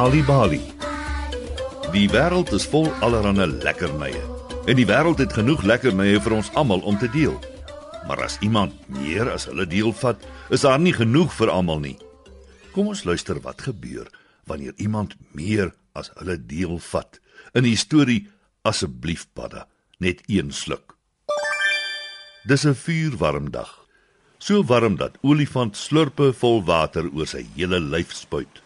Nali Bali. Die wêreld is vol allerlei lekkernye. En die wêreld het genoeg lekkernye vir ons almal om te deel. Maar as iemand meer as hulle deel vat, is daar nie genoeg vir almal nie. Kom ons luister wat gebeur wanneer iemand meer as hulle deel vat. In die storie asseblief padda, net een sluk. Dis 'n vuurwarm dag. So warm dat olifant slurpe vol water oor sy hele lyf spuit.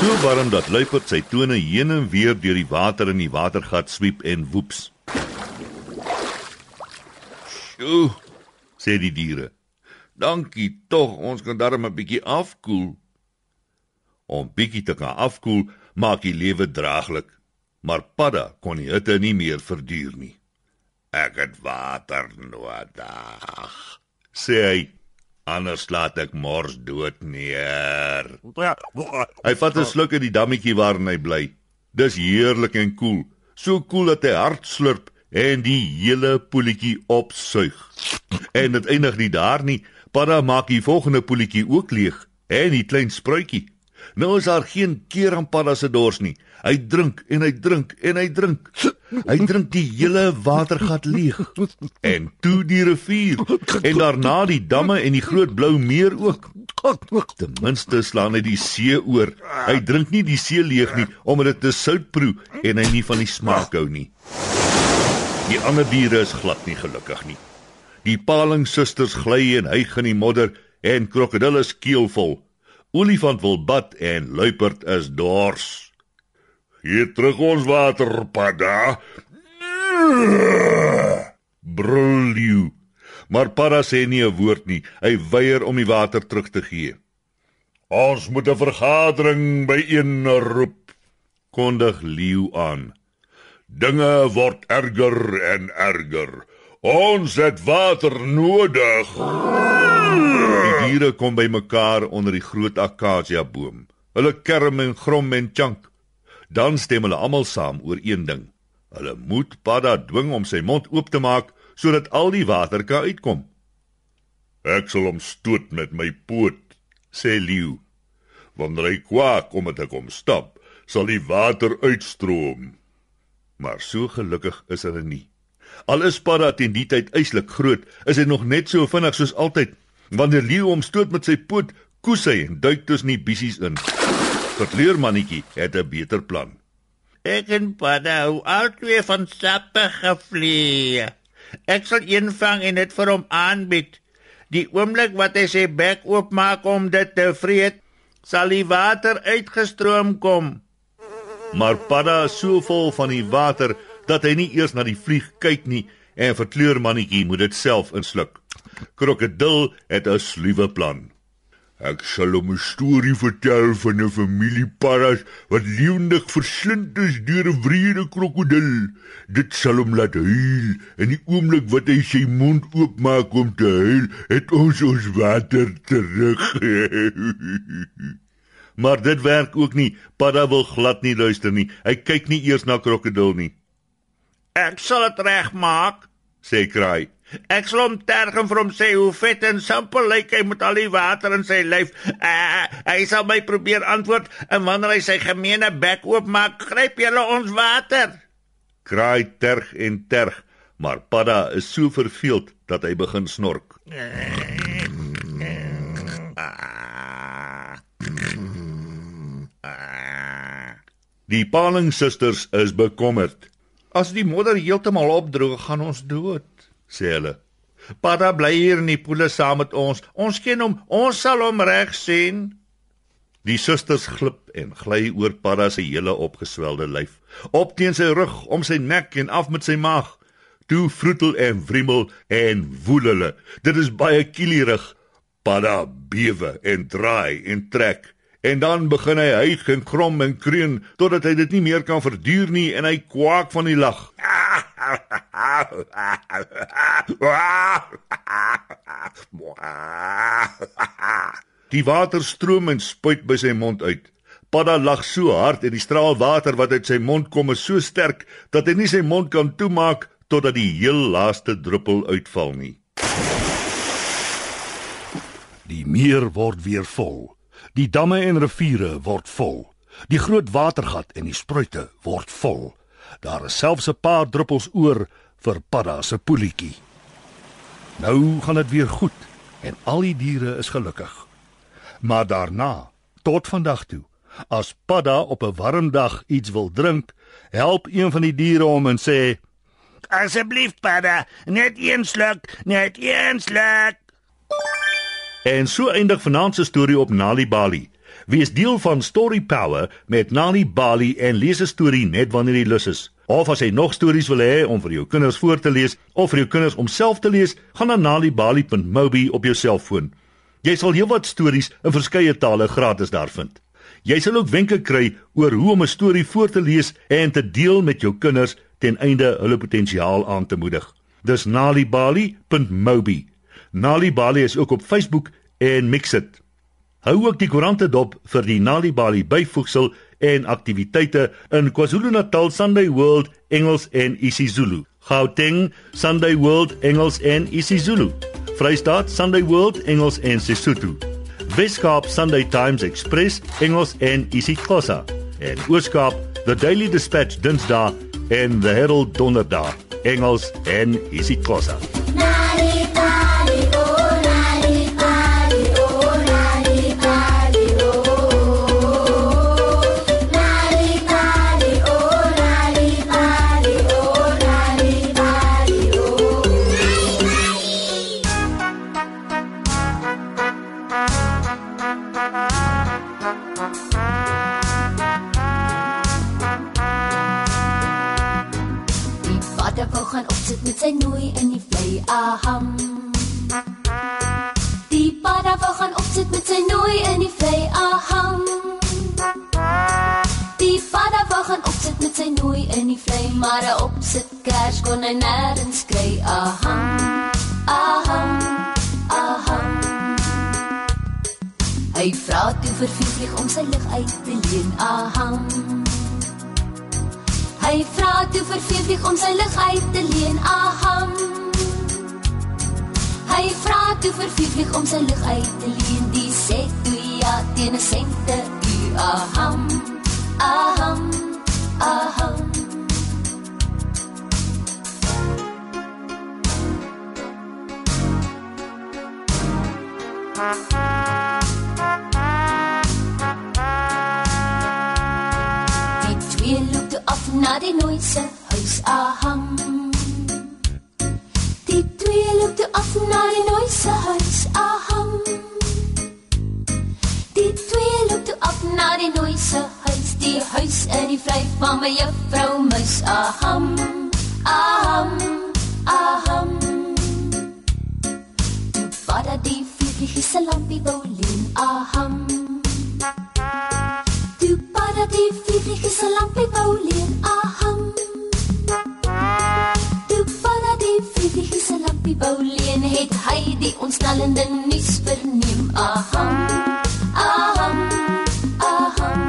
So warm dat luiperd sy tone heen en weer deur die water in die watergat swiep en woeps. "Sjoe," sê die diere. "Dankie tog, ons kan darm 'n bietjie afkoel." Om bietjie te kan afkoel, maak die lewe draaglik, maar padda kon die hitte nie meer verduur nie. "Ek het water nodig," sê hy anders laat ek mors dood neer. Hy vat 'n sluk uit die dammetjie waarin hy bly. Dis heerlik en koel, so koel dat hy hard slurp en die hele poeltjie opsuig. En dit eindig nie daar nie. Padda maak die volgende poeltjie ook leeg en die klein spruitjie. Nou is daar geen keer aan padda se dors nie. Hy drink en hy drink en hy drink. Hy drink die hele watergat leeg. En toe die rivier en daarna die damme en die groot blou meer ook. Ten minste slaan hy die see oor. Hy drink nie die see leeg nie omdat dit te sout proe en hy nie van die smaak hou nie. Die ander diere is glad nie gelukkig nie. Die paling susters gly en hyg in die modder en krokodil is keelvol. Olifant wil bad en luiperd is dors. Hier terug ons waterpadda. Brul jy. Maar Padda sê nie 'n woord nie. Hy weier om die water terug te gee. Ons moet 'n vergadering by een roep. Kondig leeu aan. Dinge word erger en erger. Ons het water nodig. Die diere kom bymekaar onder die groot akasia boom. Hulle kerm en grom en chunk. Dan stem hulle almal saam oor een ding. Hulle moet Padda dwing om sy mond oop te maak sodat al die water kan uitkom. Ek sal hom stoot met my poot, sê Leeu. Wanneer hy kwak om te kom stap, sal die water uitstroom. Maar so gelukkig is hulle nie. Al is Padda teen die tyd eislik groot, is hy nog net so vinnig soos altyd. Wanneer Leeu hom stoot met sy poot, koes hy en duik tussen die bissies in. Verkleurmannetjie het 'n beter plan. Ek en Padda hou altyd van sappige vliee. Ek sal een vang en dit vir hom aanbied. Die oomblik wat hy sy bek oopmaak om dit te vreet, sal die water uitgestroom kom. Maar Padda is so vol van die water dat hy nie eers na die vlieg kyk nie en verkleurmannetjie moet dit self insluk. Krokodil het 'n sluwe plan. Ek sal hom 'n storie vertel van 'n familie paras wat lewendig verslind is deur 'n wrede krokodil. Dit sal hom laat huil en die oomblik wat hy sy mond oopmaak om te huil, het ons ons water terug. maar dit werk ook nie. Padda wil glad nie luister nie. Hy kyk nie eers na krokodil nie. Ek sal dit regmaak, sê Kraai. Ek sal hom terg en vir hom sê hoe vet en simpel lyk hy met al die water in sy lyf. Uh, hy sal my probeer antwoord en wanneer hy sy gemeene bek oopmaak, gryp jy ons water. Kraai terg en terg, maar Padda is so verveeld dat hy begin snork. Die Paling susters is bekommerd. As die modder heeltemal opdroog, gaan ons dood sê hulle. Padda bly hier in die poele saam met ons. Ons ken hom. Ons sal hom reg sien. Die susters glip en gly oor Padda se hele opgeswelde lyf, op teen sy rug, om sy nek en af met sy maag. Toe vroetel en wrimmel en woel hulle. Dit is baie kielierig. Padda bewe en draai en trek. En dan begin hy hyg en krom en kreun totdat hy dit nie meer kan verduur nie en hy kwak van die lag. Die water stroom en spuit by sy mond uit. Padda lag so hard en die straal water wat uit sy mond kom is so sterk dat hy nie sy mond kan toemaak totdat die heel laaste druppel uitval nie. Die meer word weer vol. Die damme en riviere word vol. Die groot watergat en die spruite word vol. Daar is selfs 'n paar druppels oor vir Padda se poelietjie. Nou gaan dit weer goed en al die diere is gelukkig. Maar daarna, tot vandag toe, as Padda op 'n warm dag iets wil drink, help een van die diere hom en sê: "Asseblief, Padda, net een sluk, net een sluk." En so eindig vanaand se storie op Nali Bali. Wie is deel van Story Power met Nali Bali en lees 'n storie net wanneer jy lus is. Of as jy nog stories wil hê om vir jou kinders voor te lees of vir jou kinders om self te lees, gaan na nalibali.mobi op jou selfoon. Jy sal heelwat stories in verskeie tale gratis daar vind. Jy sal ook wenke kry oor hoe om 'n storie voor te lees en te deel met jou kinders ten einde hulle potensiaal aan te moedig. Dis nalibali.mobi. Nalibali is ook op Facebook en Mixit. Hou ook die koerante dop vir die Nalibali byvoegsel en aktiwiteite in KwaZulu-Natal Sunday World Engels en isiZulu. Gauteng Sunday World Engels en isiZulu. Vrystaat Sunday World Engels en Sesotho. Weskaap Sunday Times Express Engels en isiXhosa. En Ooskaap The Daily Dispatch Dinsdae en The Herald Donderdag Engels en isiXhosa. Maar 'n opsit kers kon hy nêrens kry aham. Aham. Aham. Hy vra toe vir vlieg om sy lig uit te leen aham. Hy vra toe vir Fiefig om sy lig uit te leen. Aham. Hy vra toe vir Fiefig om sy lig uit te leen. Die sê toe ja teen 'n sente u. Aham. Aham. Twee loop toe af na die nooise huis aham. Die twee loop toe af na die nooise huis, die huis in die vry van my juffrou muis aham. Aham. Aham. Toe vader die vlieg se lampie wou leen aham. Tu para die vlieg is 'n lampie wou ontsnellende nuus verneem aham. Aham. Aham.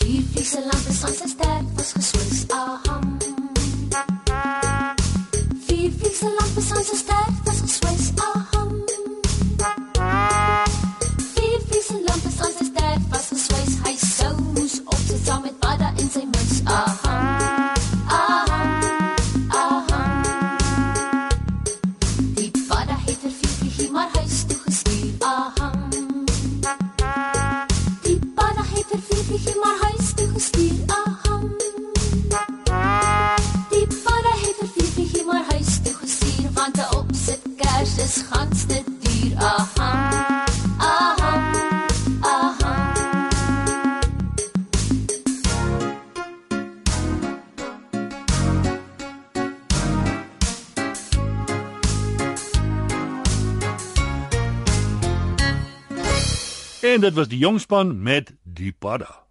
Die vliese lampe sans sy sterk was geswys aham. Vier vliese lampe sans sy sterk was geswys En dit was die jongspan met die Padda.